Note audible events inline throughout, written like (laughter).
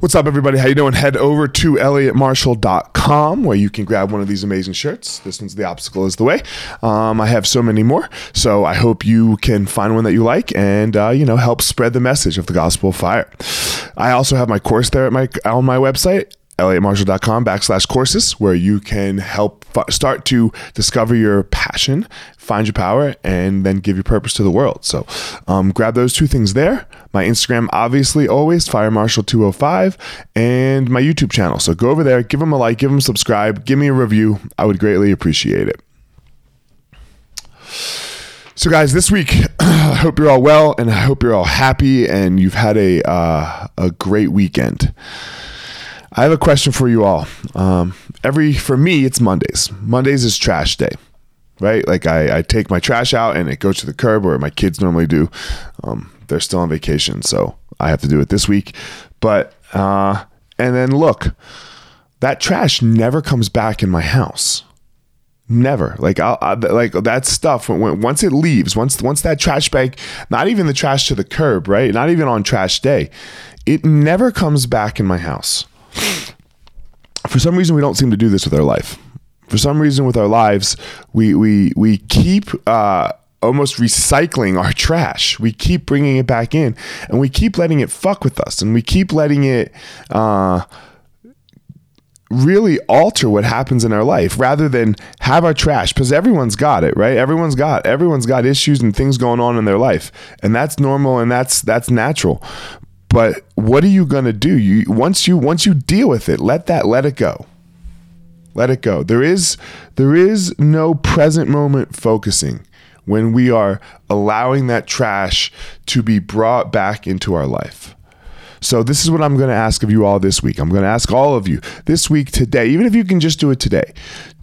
What's up, everybody? How you doing? Head over to elliottmarshall.com where you can grab one of these amazing shirts. This one's The Obstacle is the Way. Um, I have so many more, so I hope you can find one that you like and, uh, you know, help spread the message of the gospel of fire. I also have my course there at my on my website, elliottmarshall.com backslash courses where you can help start to discover your passion find your power and then give your purpose to the world. So um, grab those two things there. My instagram obviously always fire marshall 205 and my youtube channel. So go over there give them a like give them subscribe give me a review. I would greatly appreciate it. So, guys, this week, (clears throat) I hope you're all well, and I hope you're all happy, and you've had a uh, a great weekend. I have a question for you all. Um, every for me, it's Mondays. Mondays is trash day, right? Like I, I take my trash out and it goes to the curb, where my kids normally do. Um, they're still on vacation, so I have to do it this week. But uh, and then look, that trash never comes back in my house. Never like I'll, I, like that stuff when, when, once it leaves once once that trash bag not even the trash to the curb right not even on trash day it never comes back in my house for some reason we don't seem to do this with our life. For some reason with our lives we we we keep uh almost recycling our trash. We keep bringing it back in and we keep letting it fuck with us and we keep letting it uh, really alter what happens in our life rather than have our trash because everyone's got it right? Everyone's got everyone's got issues and things going on in their life and that's normal and that's that's natural but what are you going to do you once you once you deal with it let that let it go let it go there is there is no present moment focusing when we are allowing that trash to be brought back into our life so this is what I'm going to ask of you all this week. I'm going to ask all of you this week today, even if you can just do it today.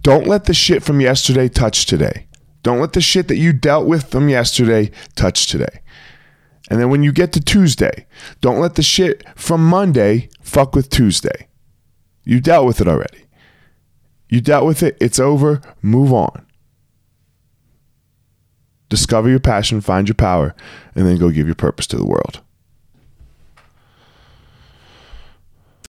Don't let the shit from yesterday touch today. Don't let the shit that you dealt with from yesterday touch today. And then when you get to Tuesday, don't let the shit from Monday fuck with Tuesday. You dealt with it already. You dealt with it, it's over, move on. Discover your passion, find your power, and then go give your purpose to the world.